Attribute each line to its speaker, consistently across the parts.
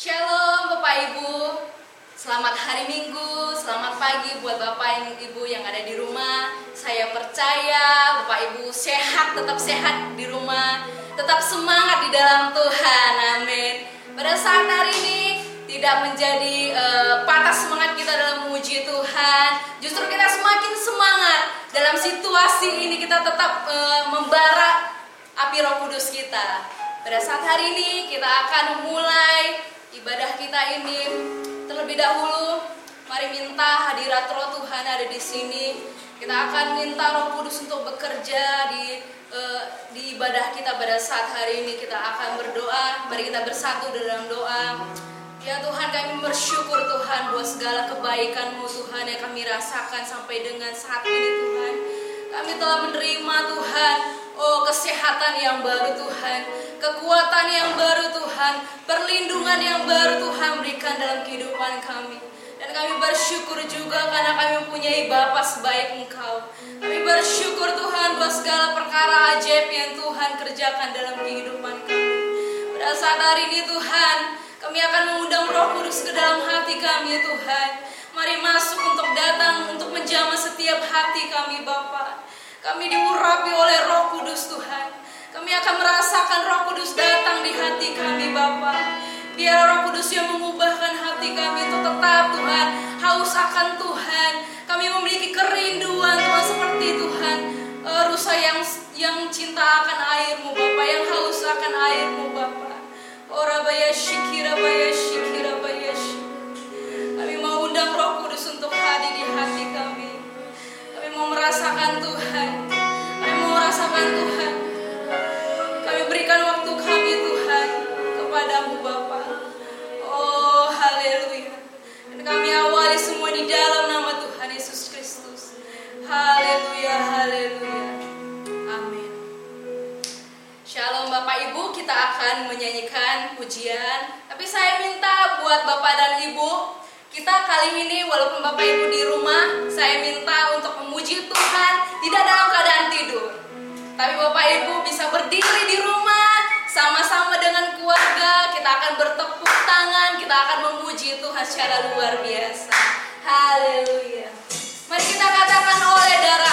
Speaker 1: Shalom Bapak Ibu. Selamat hari Minggu, selamat pagi buat Bapak Ibu yang ada di rumah. Saya percaya Bapak Ibu sehat, tetap sehat di rumah. Tetap semangat di dalam Tuhan, amin. Pada saat hari ini tidak menjadi uh, patah semangat kita dalam memuji Tuhan. Justru kita semakin semangat dalam situasi ini kita tetap uh, membara api roh kudus kita. Pada saat hari ini kita akan memulai ibadah kita ini. Terlebih dahulu mari minta hadirat roh Tuhan ada di sini. Kita akan minta roh kudus untuk bekerja di uh, di ibadah kita pada saat hari ini. Kita akan berdoa mari kita bersatu dalam doa. Ya Tuhan kami bersyukur Tuhan buat segala kebaikan-Mu Tuhan yang kami rasakan sampai dengan saat ini Tuhan. Kami telah menerima Tuhan, oh kesehatan yang baru Tuhan, kekuatan yang baru Tuhan, perlindungan yang baru Tuhan berikan dalam kehidupan kami. Dan kami bersyukur juga karena kami mempunyai Bapa sebaik Engkau. Kami bersyukur Tuhan buat segala perkara ajaib yang Tuhan kerjakan dalam kehidupan kami. Pada saat hari ini Tuhan, kami akan mengundang roh kudus ke dalam hati kami ya Tuhan. Mari masuk untuk datang, untuk menjamah setiap hati kami Bapa. Kami diurapi oleh roh kudus Tuhan. Kami akan merasakan roh kudus datang di hati kami Bapa. Biar roh kudus yang mengubahkan hati kami itu tetap Tuhan. Haus akan Tuhan. Kami memiliki kerinduan Tuhan seperti Tuhan. Uh, rusa yang yang cinta akan airmu Bapak, yang haus akan airmu Bapak. Ora bayashi kira bayashi kira bayashi. Kami mau undang Roh Kudus untuk hadir di hati kami. Mau merasakan Tuhan. Kami mau merasakan Tuhan. Kami berikan waktu kami Tuhan kepadamu Bapa. Oh haleluya. Dan kami awali semua di dalam nama Tuhan Yesus Kristus. Haleluya, haleluya. Amin. Shalom Bapak Ibu, kita akan menyanyikan pujian. Tapi saya minta buat Bapak dan Ibu, kita kali ini walaupun Bapak Ibu di rumah, saya minta untuk memuji Tuhan tidak dalam keadaan tidur. Tapi Bapak Ibu bisa berdiri di rumah sama-sama dengan keluarga, kita akan bertepuk tangan, kita akan memuji Tuhan secara luar biasa. Haleluya. Mari kita katakan oleh darah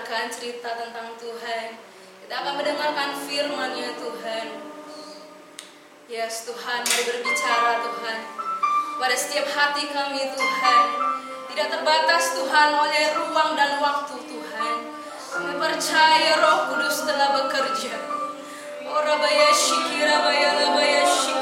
Speaker 1: mendengarkan cerita tentang Tuhan. Kita akan mendengarkan firman-Nya Tuhan. Yes, Tuhan, mari berbicara Tuhan. Pada setiap hati kami Tuhan. Tidak terbatas Tuhan oleh ruang dan waktu Tuhan. Kami percaya Roh Kudus telah bekerja. Oh, rabaya syukirabaya rabaya
Speaker 2: syukirabaya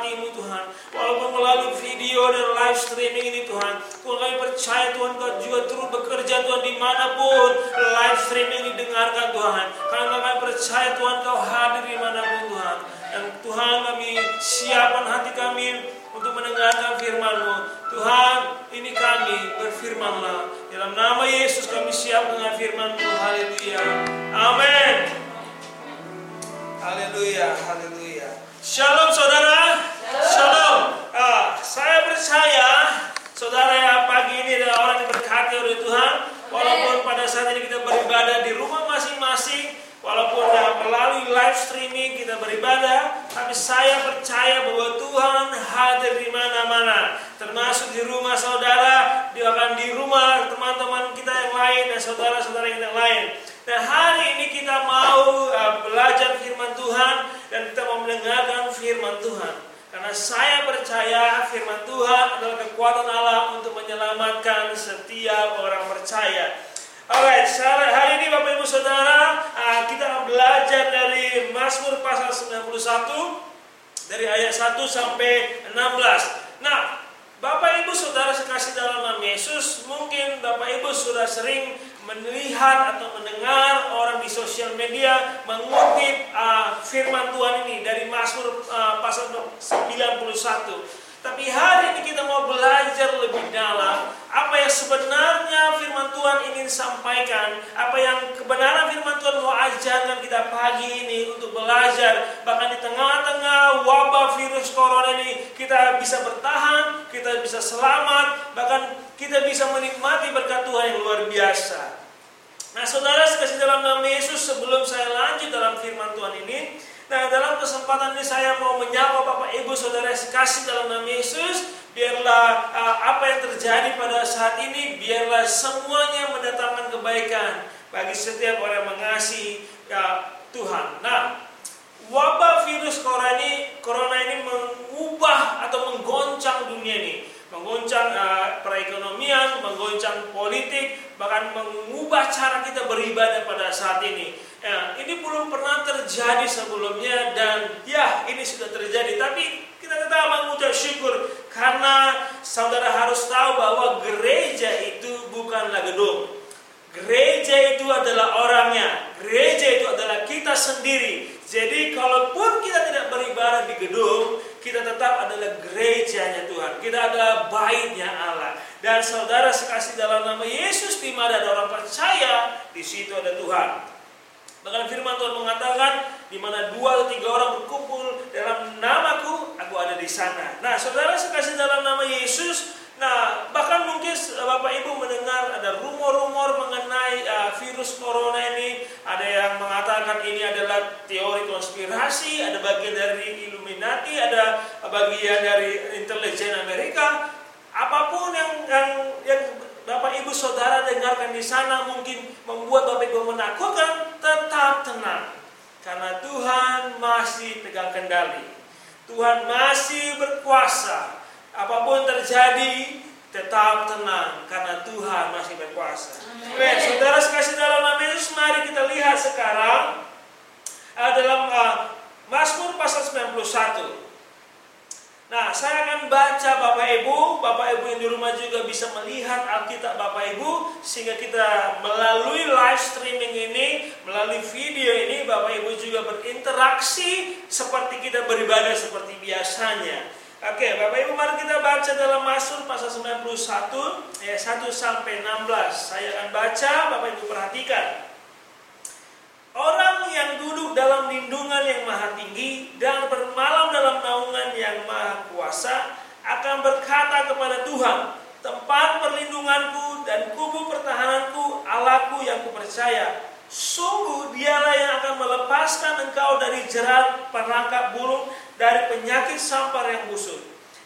Speaker 2: hatimu Tuhan. Walaupun melalui video dan live streaming ini Tuhan. Tuhan kami percaya Tuhan Kau juga turut bekerja Tuhan di mana pun live streaming didengarkan Tuhan. Karena kami percaya Tuhan Kau hadir di mana pun Tuhan. Dan Tuhan kami siapkan hati kami untuk mendengarkan firman-Mu. Tuhan, ini kami, berfirmanlah. Dalam nama Yesus kami siap dengan firman-Mu. Haleluya. Amin. Haleluya, haleluya. Shalom saudara. Saya percaya saudara yang pagi ini adalah orang yang diberkati oleh Tuhan. Walaupun pada saat ini kita beribadah di rumah masing-masing, walaupun melalui live streaming kita beribadah, tapi saya percaya bahwa Tuhan hadir di mana-mana, termasuk di rumah saudara, dia akan di rumah teman-teman kita yang lain dan saudara-saudara kita yang lain. Dan hari ini kita mau uh, belajar firman Tuhan dan kita mau mendengarkan firman Tuhan. Karena saya percaya firman Tuhan adalah kekuatan Allah untuk menyelamatkan setiap orang percaya. Alright, hari ini Bapak Ibu Saudara, uh, kita akan belajar dari Mazmur pasal 91 dari ayat 1 sampai 16. Nah, Bapak Ibu Saudara sekasih dalam nama Yesus, mungkin Bapak Ibu sudah sering melihat atau mendengar orang di sosial media mengutip uh, firman Tuhan ini dari Mazmur uh, pasal 91. Tapi hari ini kita mau belajar lebih dalam apa yang sebenarnya firman Tuhan ingin sampaikan, apa yang kebenaran firman Tuhan mau ajarkan kita pagi ini untuk belajar. Bahkan di tengah-tengah wabah virus corona ini kita bisa bertahan, kita bisa selamat, bahkan kita bisa menikmati berkat Tuhan yang luar biasa. Nah saudara sekasih dalam nama Yesus sebelum saya lanjut dalam firman Tuhan ini Nah dalam kesempatan ini saya mau menyapa Bapak Ibu Saudara sekasih dalam nama Yesus. Biarlah uh, apa yang terjadi pada saat ini Biarlah semuanya mendatangkan kebaikan Bagi setiap orang yang mengasihi ya, Tuhan. Nah wabah virus corona ini, corona ini mengubah atau menggoncang dunia ini. Menggoncang uh, perekonomian, menggoncang politik, bahkan mengubah cara kita beribadah pada saat ini. Ya, ini belum pernah terjadi sebelumnya dan ya ini sudah terjadi. Tapi kita tetap mengucap syukur karena saudara harus tahu bahwa gereja itu bukanlah gedung. Gereja itu adalah orangnya. Gereja itu adalah kita sendiri. Jadi kalaupun kita tidak beribadah di gedung, kita tetap adalah gerejanya Tuhan. Kita adalah baitnya Allah. Dan saudara sekasih dalam nama Yesus di mana ada orang percaya, di situ ada Tuhan. Bahkan firman Tuhan mengatakan, di mana dua atau tiga orang berkumpul dalam namaku, aku ada di sana. Nah, saudara sekasih dalam nama Yesus, Nah, bahkan mungkin Bapak Ibu mendengar ada rumor-rumor mengenai uh, virus corona ini. Ada yang mengatakan ini adalah teori konspirasi, ada bagian dari Illuminati, ada bagian dari intelijen Amerika. Apa pun yang yang, yang Bapak Ibu Saudara dengarkan di sana mungkin membuat Bapak Ibu menakutkan, tetap tenang. Karena Tuhan masih pegang kendali. Tuhan masih berkuasa apa pun terjadi tetap tenang karena Tuhan masih berkuasa. Amin. Saudara sekasih dalam nama Yesus, mari kita lihat sekarang uh, dalam uh, Mazmur pasal 91. Nah, saya akan baca Bapak Ibu, Bapak Ibu yang di rumah juga bisa melihat Alkitab Bapak Ibu sehingga kita melalui live streaming ini, melalui video ini Bapak Ibu juga berinteraksi seperti kita beribadah seperti biasanya. Oke, Bapak Ibu mari kita baca dalam Mazmur pasal 91 ayat 1 sampai 16. Saya akan baca, Bapak Ibu perhatikan. Orang yang duduk dalam lindungan yang maha tinggi dan bermalam dalam naungan yang maha kuasa akan berkata kepada Tuhan, tempat perlindunganku dan kubu pertahananku, Allahku yang kupercaya. Sungguh dialah yang akan melepaskan engkau dari jerat perangkap burung, dari penyakit sampar yang busuk.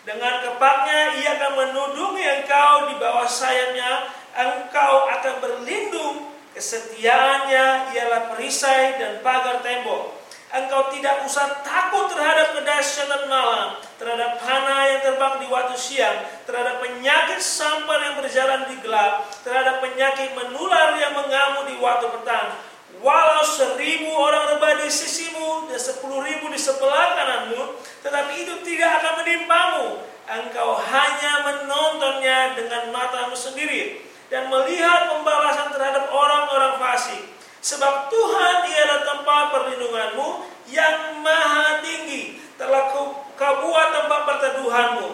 Speaker 2: Dengan kepaknya ia akan menudungi engkau di bawah sayapnya, engkau akan berlindung. Kesetiaannya ialah perisai dan pagar tembok. Engkau tidak usah takut terhadap kedahsyatan malam, terhadap panah yang terbang di waktu siang, terhadap penyakit sampar yang berjalan di gelap, terhadap penyakit menular yang mengamuk di waktu petang. Walau seribu orang rebah di sisimu dan sepuluh ribu di sebelah kananmu, tetapi itu tidak akan menimpamu. Engkau hanya menontonnya dengan matamu sendiri dan melihat pembalasan terhadap orang-orang fasik. Sebab Tuhan ialah tempat perlindunganmu yang maha tinggi. Telah kau buat tempat perteduhanmu.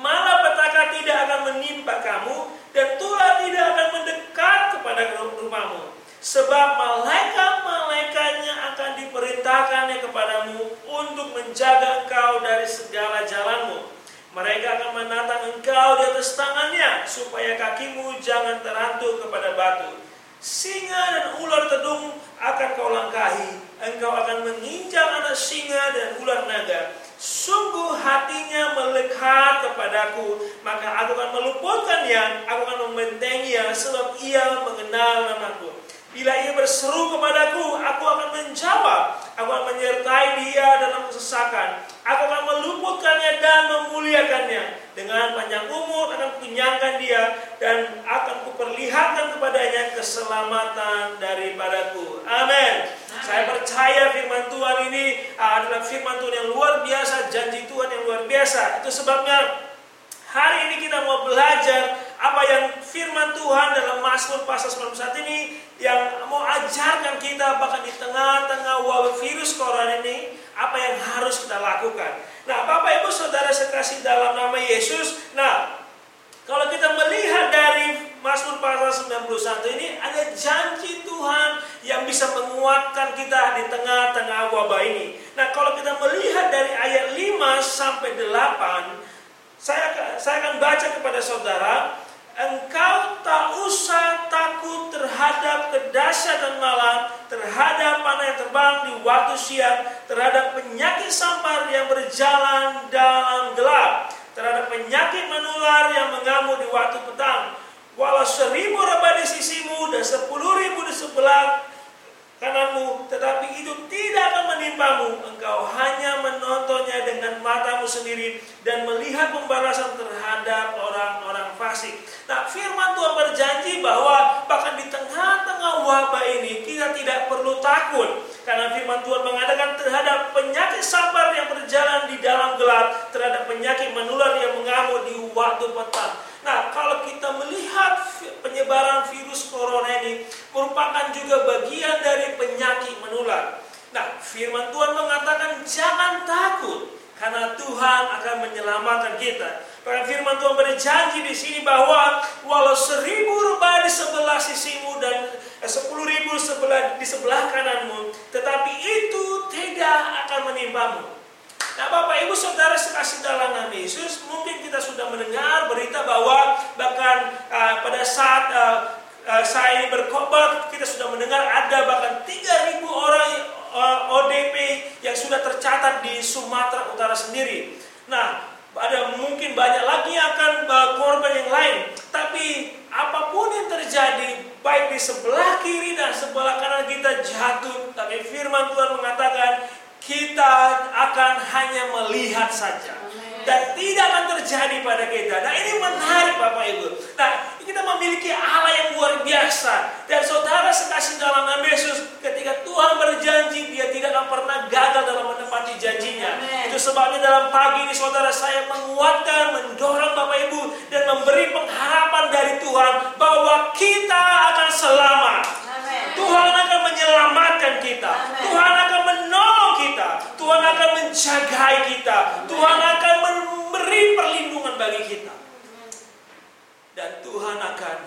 Speaker 2: Malapetaka tidak akan menimpa kamu dan tulah tidak akan mendekat kepada rumahmu. Sebab malaikat-malaikatnya akan diperintahkannya kepadamu untuk menjaga engkau dari segala jalanmu. Mereka akan menatang engkau di atas tangannya supaya kakimu jangan terantuk kepada batu. Singa dan ular tedung akan kau langkahi. Engkau akan menginjak anak singa dan ular naga. Sungguh hatinya melekat kepadaku, maka aku akan meluputkannya, aku akan membentenginya, sebab ia mengenal namaku. Bila ia berseru kepadaku, aku akan menjawab. Aku akan menyertai dia dalam kesesakan. Aku akan meluputkannya dan memuliakannya. Dengan panjang umur akan kunyangkan dia dan akan kuperlihatkan kepadanya keselamatan daripadaku. Amin. Saya percaya firman Tuhan ini adalah firman Tuhan yang luar biasa, janji Tuhan yang luar biasa. Itu sebabnya hari ini kita mau belajar apa yang firman Tuhan dalam Mazmur pasal 91 ini yang mau ajarkan kita bahkan di tengah-tengah wabah virus corona ini apa yang harus kita lakukan. Nah, Bapak Ibu Saudara sekasih dalam nama Yesus, nah kalau kita melihat dari Mazmur pasal 91 ini ada janji Tuhan yang bisa menguatkan kita di tengah-tengah wabah ini. Nah, kalau kita melihat dari ayat 5 sampai 8, saya saya akan baca kepada saudara, engkau tak usah takut terhadap kedahsyatan malam, terhadap panah yang terbang di waktu siang, terhadap penyakit sampar yang berjalan dalam gelap terhadap penyakit menular yang mengamuk di waktu petang. Walau seribu rebah di sisimu dan sepuluh ribu di sebelah kananmu, tetapi itu tidak akan menimpamu. Engkau hanya menontonnya dengan matamu sendiri dan melihat pembalasan terhadap orang-orang fasik. Nah, firman Tuhan berjanji bahwa bahkan di tengah-tengah wabah ini kita tidak perlu takut. Karena firman Tuhan mengatakan terhadap penyakit sabar yang berjalan di dalam gelap, terhadap penyakit menular yang mengamuk di waktu petang. Nah, kalau kita melihat penyebaran virus corona ini merupakan juga bagian dari penyakit menular. Nah, firman Tuhan mengatakan jangan takut karena Tuhan akan menyelamatkan kita. Bahkan firman Tuhan berjanji di sini bahwa walau seribu rubah di sebelah sisimu dan eh, sepuluh ribu sebelah, di sebelah kananmu, tetapi itu tidak akan menimpamu. Nah Bapak Ibu Saudara sekasih dalam nama Yesus Mungkin kita sudah mendengar berita bahwa Bahkan uh, pada saat uh, saya ini berkhotbah Kita sudah mendengar ada bahkan 3.000 orang uh, ODP Yang sudah tercatat di Sumatera Utara sendiri Nah ada mungkin banyak lagi akan uh, korban yang lain Tapi apa pun yang terjadi Baik di sebelah kiri dan sebelah kanan kita jatuh Tapi firman Tuhan mengatakan kita akan hanya melihat saja dan tidak akan terjadi pada kita. Nah ini menarik Bapak Ibu. Nah kita memiliki Allah yang luar biasa dan saudara sekasih dalam nama Yesus ketika Tuhan berjanji dia tidak akan pernah gagal dalam menepati janjinya. Amen. Itu sebabnya dalam pagi ini saudara saya menguatkan, mendorong Bapak Ibu dan memberi pengharapan dari Tuhan bahwa kita akan selamat. Tuhan akan menyelamatkan kita. Tuhan akan menolong kita. Tuhan akan menjagai kita. Tuhan akan memberi perlindungan bagi kita. Dan Tuhan akan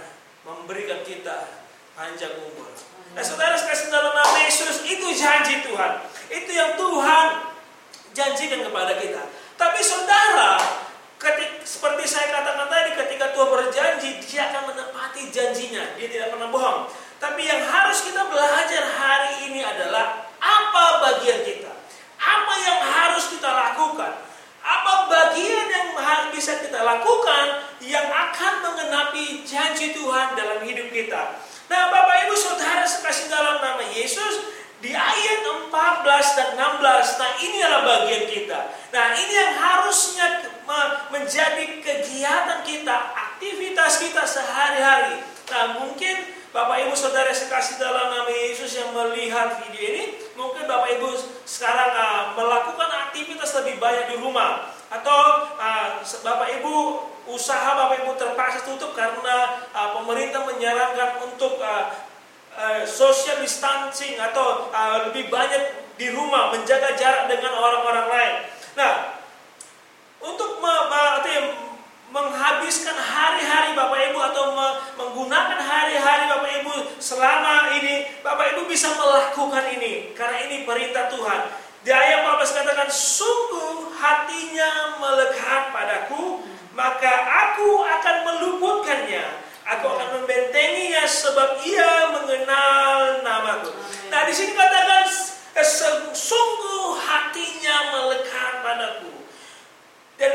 Speaker 2: memberikan kita panjang umur. Nah saudara sekasih dalam nama Yesus itu janji Tuhan. Itu yang Tuhan janjikan kepada kita. Tapi saudara, ketika, seperti saya katakan tadi, ketika Tuhan berjanji, dia akan menepati janjinya. Dia tidak pernah bohong. Tapi yang harus kita belajar hari ini adalah apa bagian kita? Apa yang harus kita lakukan? Apa bagian yang bisa kita lakukan yang akan mengenapi janji Tuhan dalam hidup kita? Nah, Bapak Ibu Saudara sekasih dalam nama Yesus, di ayat 14 Nah ini yang harusnya menjadi kegiatan kita, aktivitas kita sehari-hari. Nah mungkin Bapak Ibu Saudara sekasih dalam nama Yesus yang melihat video ini, mungkin Bapak Ibu sekarang uh, melakukan aktivitas lebih banyak di rumah atau uh, Bapak Ibu usaha Bapak Ibu terpaksa tutup karena uh, pemerintah menyarankan untuk uh, uh, social distancing atau uh, lebih banyak di rumah, menjaga jarak dengan orang-orang lain. Nah, untuk menghabiskan hari-hari Bapak Ibu atau menggunakan hari-hari Bapak Ibu selama ini, Bapak Ibu bisa melakukan ini karena ini perintah Tuhan. Di ayat 14 katakan, sungguh hatinya melekat padaku, maka aku akan meluputkannya. Aku akan membentenginya sebab ia mengenal namaku. Nah di sini katakan sungguh hatinya melekat padaku. Dan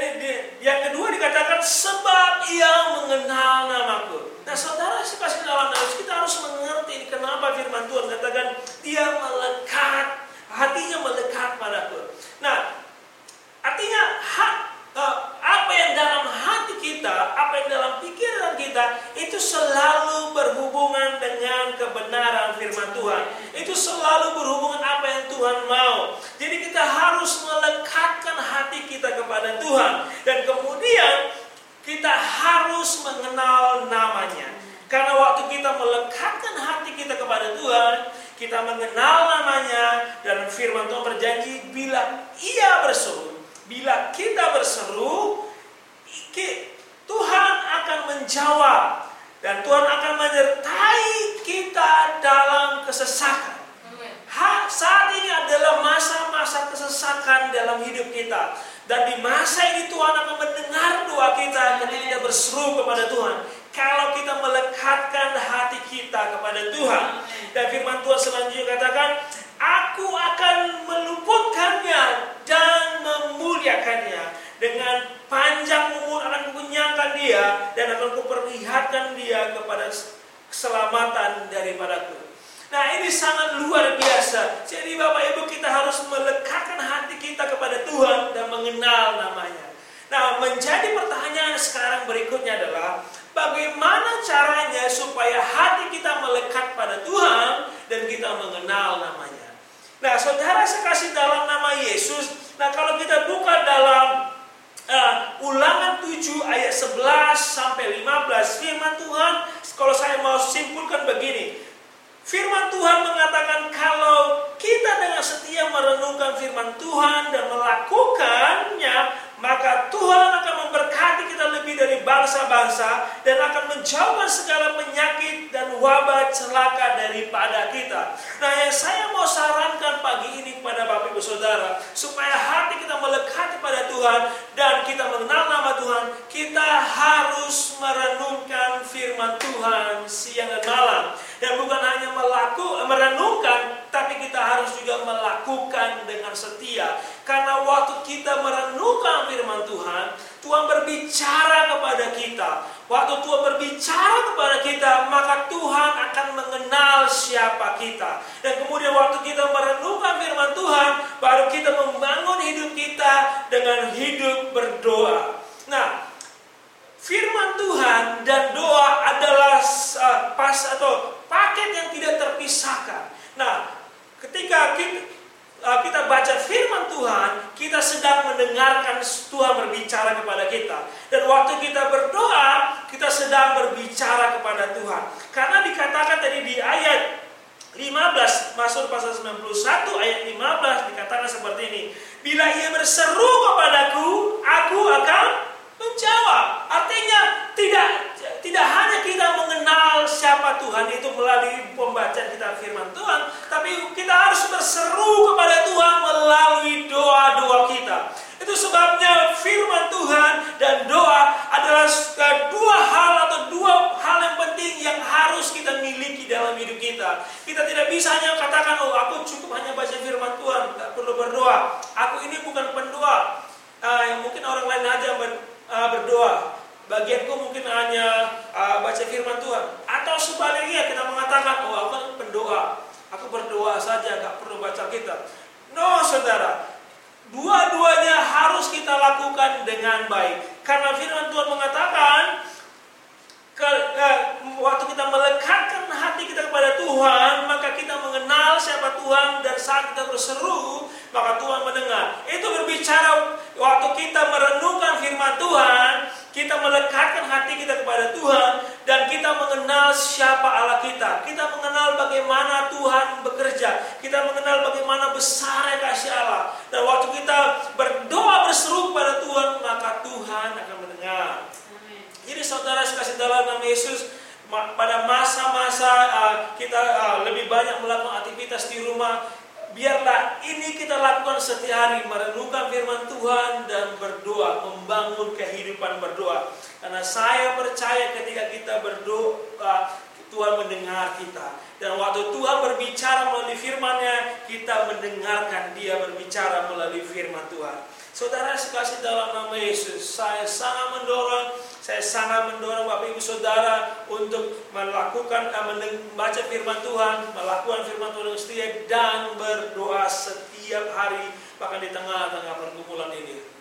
Speaker 2: yang kedua dikatakan sebab ia mengenal namaku. Nah saudara kasih dalam nama kita harus mengerti kenapa firman Tuhan katakan dia melekat, hatinya melekat padaku. Nah artinya hak uh, apa yang dalam hati kita, apa yang dalam pikiran kita itu selalu berhubungan dengan kebenaran firman Tuhan. Itu selalu berhubungan apa yang Tuhan mau. Jadi kita harus melekatkan hati kita kepada Tuhan dan kemudian kita harus mengenal namanya. Karena waktu kita melekatkan hati kita kepada Tuhan, kita mengenal namanya dan firman Tuhan berjanji bila ia berseru, bila kita berseru, Tuhan akan menjawab dan Tuhan akan menyertai kita dalam kesesakan. Ha, saat ini adalah masa-masa kesesakan dalam hidup kita. Dan di masa ini Tuhan akan mendengar doa kita ketika kita berseru kepada Tuhan. Kalau kita melekatkan hati kita kepada Tuhan. Dan firman Tuhan selanjutnya katakan, Aku akan meluputkannya dan memuliakannya dengan panjang umur akan kukunyakan dia dan akan kuperlihatkan dia kepada keselamatan daripadaku. Nah ini sangat luar biasa. Jadi Bapak Ibu kita harus melekatkan hati kita kepada Tuhan dan mengenal namanya. Nah menjadi pertanyaan sekarang berikutnya adalah bagaimana caranya supaya hati kita melekat pada Tuhan dan kita mengenal namanya. Nah saudara sekasih dalam nama Yesus. Nah kalau kita buka dalam uh, ulangan 7 ayat 11 sampai 15 firman Tuhan kalau saya mau simpulkan begini. Firman Tuhan mengatakan kalau kita dengan setia merenungkan firman Tuhan dan melakukannya, maka Tuhan akan memberkati kita lebih dari bangsa-bangsa dan akan menjauhkan segala penyakit dan wabah celaka daripada kita. Nah, yang saya mau sarankan pagi ini kepada Bapak Ibu Saudara, supaya hati kita melekat pada Tuhan dan kita mengenal nama Tuhan, kita harus merenungkan firman Tuhan siang dan malam. Dan bukan hanya melaku, merenungkan, tapi kita harus juga melakukan dengan setia. Karena waktu kita merenungkan firman Tuhan, Tuhan berbicara kepada kita. Waktu Tuhan berbicara kepada kita, maka Tuhan akan mengenal siapa kita. Dan kemudian waktu kita merenungkan firman Tuhan, baru kita membangun hidup kita dengan hidup berdoa. Nah, firman Tuhan dan doa adalah uh, pas atau paket yang tidak terpisahkan. Nah, ketika kita, kita baca firman Tuhan, kita sedang mendengarkan Tuhan berbicara kepada kita. Dan waktu kita berdoa, kita sedang berbicara kepada Tuhan. Karena dikatakan tadi di ayat 15 masuk pasal 91 ayat 15 dikatakan seperti ini. Bila ia berseru kepadaku, aku akan menjawab. Artinya tidak tidak hanya kita mengenal siapa Tuhan itu melalui pembacaan kita firman Tuhan, tapi kita harus berseru kepada Tuhan melalui doa-doa kita. Itu sebabnya firman Tuhan dan doa adalah dua hal atau dua hal yang penting yang harus kita miliki dalam hidup kita. Kita tidak bisa hanya katakan, oh aku cukup hanya baca firman Tuhan, tidak perlu berdoa. Aku ini bukan pendoa. Uh, yang mungkin orang lain aja ber, uh, berdoa. Bagianku mungkin hanya uh, baca firman Tuhan. Atau sebaliknya kita mengatakan, oh aku pendoa. Aku berdoa saja, nggak perlu baca kitab. No, saudara. Dua-duanya harus kita lakukan dengan baik. Karena firman Tuhan mengatakan, ke, ke, waktu kita melekatkan hati kita kepada Tuhan, maka kita mengenal siapa Tuhan dan saat kita berseru, maka Tuhan mendengar. Itu berbicara waktu kita merenungkan firman Tuhan, kita melekatkan hati kita kepada Tuhan dan kita mengenal siapa Allah kita. Kita mengenal bagaimana Tuhan bekerja. Kita mengenal bagaimana besar kasih Allah. Dan waktu kita berdoa berseru kepada Tuhan, maka Tuhan akan mendengar. Jadi saudara sekasih dalam nama Yesus, pada masa-masa uh, kita uh, lebih banyak melakukan aktivitas di rumah, biarlah ini kita lakukan setiap hari merenungkan firman Tuhan dan berdoa membangun kehidupan berdoa. Karena saya percaya ketika kita berdoa Tuhan mendengar kita dan waktu Tuhan berbicara melalui firman-Nya kita mendengarkan dia berbicara melalui firman Tuhan saudara sekasih dalam nama Yesus saya sangat mendorong saya sangat mendorong Bapak Ibu Saudara untuk melakukan uh, membaca firman Tuhan, melakukan firman Tuhan dengan setia dan berdoa setiap hari bahkan di tengah-tengah pergumulan ini.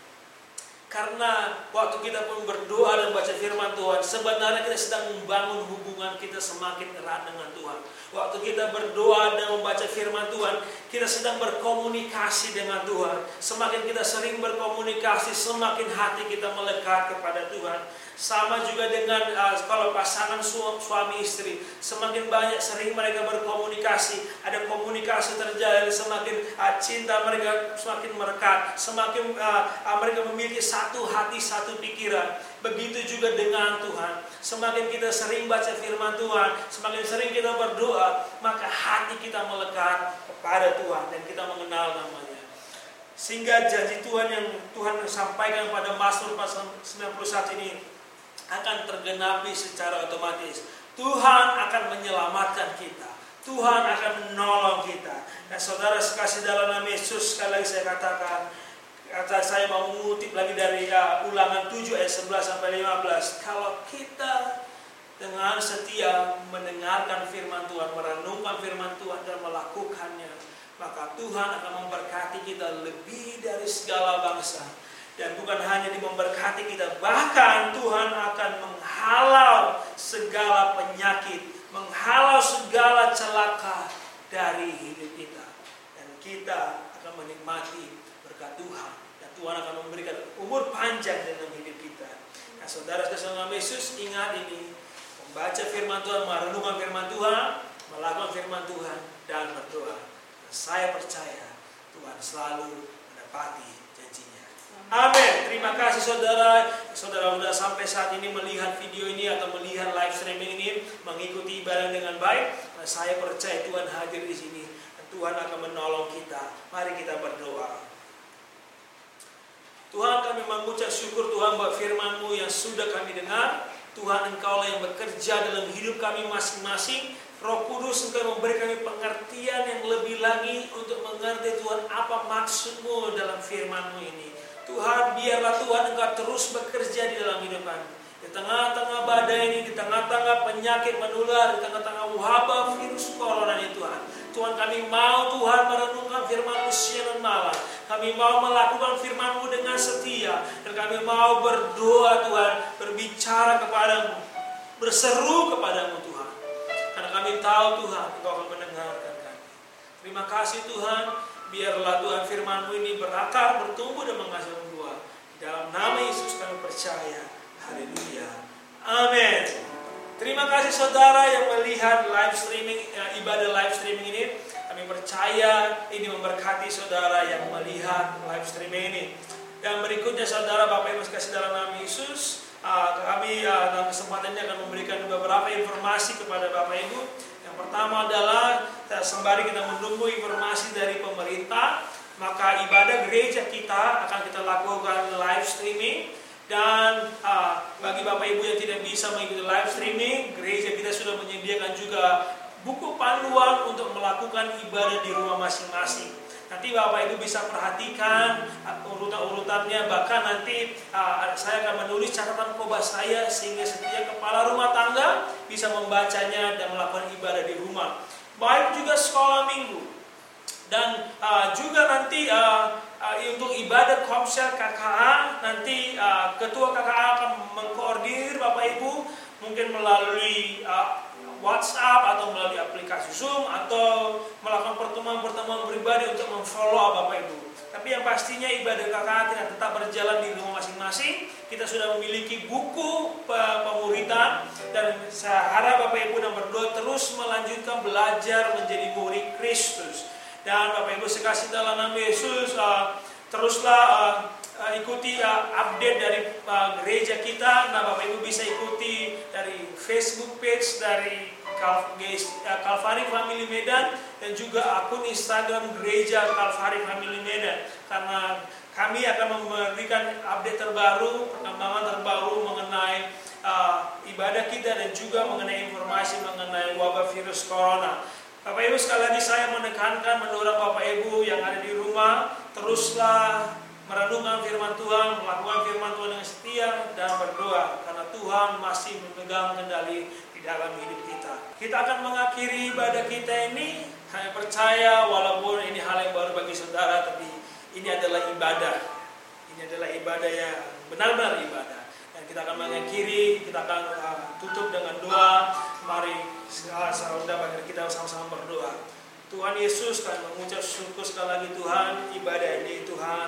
Speaker 2: Karena waktu kita pun berdoa dan baca firman Tuhan, sebenarnya kita sedang membangun hubungan kita semakin erat dengan Tuhan. Waktu kita berdoa dan membaca firman Tuhan, kita sedang berkomunikasi dengan Tuhan. Semakin kita sering berkomunikasi, semakin hati kita melekat kepada Tuhan. Sama juga dengan uh, kalau pasangan su suami istri, semakin banyak sering mereka berkomunikasi, ada komunikasi terjadi, semakin uh, cinta mereka semakin merekat, semakin uh, mereka memiliki satu hati, satu pikiran. Begitu juga dengan Tuhan. Semakin kita sering baca firman Tuhan, semakin sering kita berdoa, maka hati kita melekat kepada Tuhan dan kita mengenal namanya. Sehingga janji Tuhan yang Tuhan sampaikan pada Mazmur pasal 91 ini akan tergenapi secara otomatis. Tuhan akan menyelamatkan kita. Tuhan akan menolong kita. Dan saudara sekasih dalam nama Yesus, sekali lagi saya katakan, kata saya mau mengutip lagi dari uh, ulangan 7 ayat 11 sampai 15. Kalau kita dengan setia mendengarkan firman Tuhan, merenungkan firman Tuhan dan melakukannya, maka Tuhan akan memberkati kita lebih dari segala bangsa dan bukan hanya di memberkati kita, bahkan Tuhan akan menghalau segala penyakit, menghalau segala celaka dari hidup kita. Dan kita akan menikmati berkat Tuhan. Dan Tuhan akan memberikan umur panjang dalam hidup kita. Nah saudara saudara Yesus ingat ini. Membaca firman Tuhan, merenungkan firman Tuhan, melakukan firman Tuhan, dan berdoa. Saya percaya Tuhan selalu menepati Amin. Terima kasih saudara. Saudara sudah sampai saat ini melihat video ini atau melihat live streaming ini, mengikuti ibadah dengan baik. Nah, saya percaya Tuhan hadir di sini Tuhan akan menolong kita. Mari kita berdoa. Tuhan kami mengucap syukur Tuhan buat firman-Mu yang sudah kami dengar. Tuhan Engkau yang bekerja dalam hidup kami masing-masing. Roh Kudus Engkau memberi kami pengertian yang lebih lagi untuk mengerti Tuhan apa maksudmu dalam firman-Mu ini. Tuhan biarlah Tuhan Engkau terus bekerja di dalam hidup kami. Di tengah-tengah badai ini, di tengah-tengah penyakit menular, di tengah-tengah wabah virus corona ini Tuhan. Tuhan kami mau Tuhan merenungkan firman-Mu siang dan malam. Kami mau melakukan firman-Mu dengan setia. Dan kami mau berdoa Tuhan, berbicara kepadamu, berseru kepadamu Tuhan. Karena kami tahu Tuhan, Engkau akan mendengarkan kami. Terima kasih Tuhan, biarlah Tuhan firman-Mu ini berakar, bertumbuh dan menghasilkan dalam nama Yesus kami percaya. Haleluya. Amin. Terima kasih saudara yang melihat live streaming ya, ibadah live streaming ini. Kami percaya ini memberkati saudara yang melihat live streaming ini. Dan berikutnya saudara Bapak Ibu kasih dalam nama Yesus, uh, kami uh, dalam kesempatan ini akan memberikan beberapa informasi kepada Bapak Ibu. Pertama adalah sembari kita menunggu informasi dari pemerintah, maka ibadah gereja kita akan kita lakukan live streaming dan uh, bagi Bapak Ibu yang tidak bisa mengikuti live streaming, gereja kita sudah menyediakan juga buku panduan untuk melakukan ibadah di rumah masing-masing. Nanti Bapak Ibu bisa perhatikan uh, urutan-urutannya, bahkan nanti uh, saya akan menulis catatan khotbah saya sehingga setiap kepala rumah tangga bisa membacanya dan melakukan ibadah di rumah. Baik juga sekolah minggu dan uh, juga nanti uh, uh, untuk ibadah komsel KKA nanti uh, ketua KKA akan mengkoordinir Bapak Ibu mungkin melalui uh, WhatsApp atau melalui aplikasi Zoom atau melakukan pertemuan-pertemuan pribadi untuk memfollow Bapak Ibu. Tapi yang pastinya ibadah KKA tidak tetap berjalan di rumah masing-masing. Kita sudah memiliki buku pemuritan dan saya harap Bapak Ibu dan berdoa terus melanjutkan belajar menjadi murid Kristus. Dan Bapak Ibu sekasih dalam nama Yesus, uh, teruslah uh, uh, ikuti uh, update dari uh, gereja kita. Nah, Bapak Ibu bisa ikuti dari Facebook page dari Kalvari Family Medan dan juga akun Instagram Gereja Kalvari Family Medan karena kami akan memberikan update terbaru, perkembangan terbaru mengenai uh, ibadah kita dan juga mengenai informasi mengenai wabah virus corona. Bapak Ibu sekali lagi saya menekankan mendorong Bapak Ibu yang ada di rumah teruslah merenungkan firman Tuhan, melakukan firman Tuhan yang setia dan berdoa karena Tuhan masih memegang kendali di dalam hidup kita. Kita akan mengakhiri ibadah kita ini hanya percaya walaupun ini hal yang baru bagi saudara tapi ini adalah ibadah. Ini adalah ibadah yang benar-benar ibadah. Dan kita akan mengakhiri, kita akan uh, tutup dengan doa. Mari uh, saudara kita sama-sama berdoa. Tuhan Yesus kami mengucap syukur sekali lagi Tuhan ibadah ini Tuhan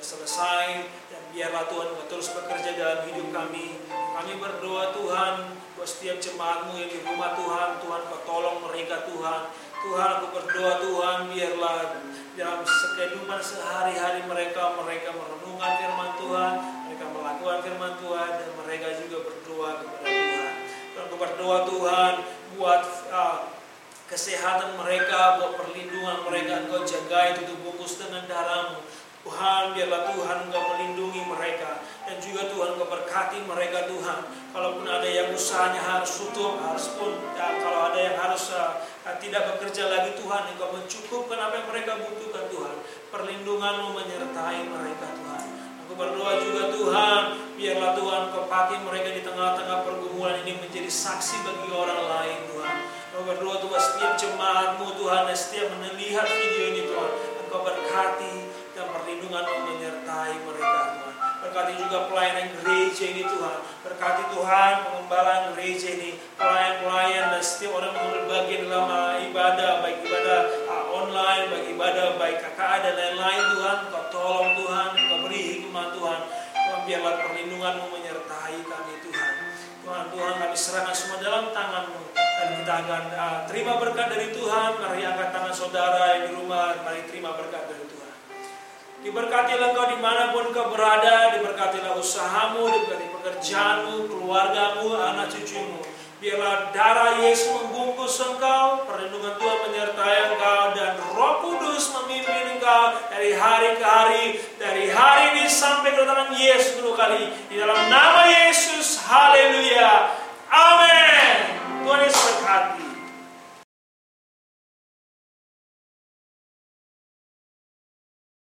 Speaker 2: sudah selesai dan biarlah Tuhan terus bekerja dalam hidup kami. Kami berdoa Tuhan buat setiap jemaatmu yang di rumah Tuhan, Tuhan kau tolong mereka Tuhan. Tuhan aku berdoa Tuhan biarlah dalam kehidupan sehari-hari mereka mereka merenungkan firman Tuhan, mereka melakukan firman Tuhan dan mereka juga berdoa kepada Tuhan. Dan aku berdoa Tuhan buat uh, kesehatan mereka, buat perlindungan mereka, Engkau jaga itu bungkus dengan darahmu. Tuhan, biarlah Tuhan Engkau melindungi mereka dan juga Tuhan Engkau berkati mereka Tuhan. Kalaupun ada yang usahanya harus tutup, harus pun ya, kalau ada yang harus uh, tidak bekerja lagi Tuhan, Engkau mencukupkan apa yang mereka butuhkan Tuhan. Perlindunganmu menyertai mereka Tuhan. Aku berdoa juga Tuhan, biarlah Tuhan Kau pakai mereka di tengah-tengah pergumulan ini menjadi saksi bagi orang lain Tuhan. Aku berdoa Tuhan setiap jemaatmu Tuhan setiap melihat video ini Tuhan, Engkau berkati perlindungan menyertai mereka Tuhan. Berkati juga pelayanan gereja ini Tuhan. Berkati Tuhan pengembalaan gereja ini. Pelayan-pelayan dan setiap orang mengambil bagian dalam ibadah. Baik ibadah uh, online, baik ibadah, baik KKA dan lain-lain Tuhan. Kau tolong Tuhan, kau beri hikmah Tuhan. Tuhan biarlah perlindunganmu menyertai kami Tuhan. Tuhan, Tuhan kami serahkan semua dalam tanganmu. Dan kita akan uh, terima berkat dari Tuhan. Mari angkat tangan saudara yang di rumah. Mari terima berkat dari Tuhan. Diberkatilah engkau di mana pun kau berada, diberkatilah usahamu, diberkati pekerjaanmu, keluargamu, anak cucumu. Biarlah darah Yesus membungkus engkau, perlindungan Tuhan menyertai engkau, dan roh kudus memimpin engkau dari hari ke hari, dari hari ini sampai kedatangan Yesus kedua kali. Di dalam nama Yesus, haleluya. Amin. Tuhan Yesus berkati.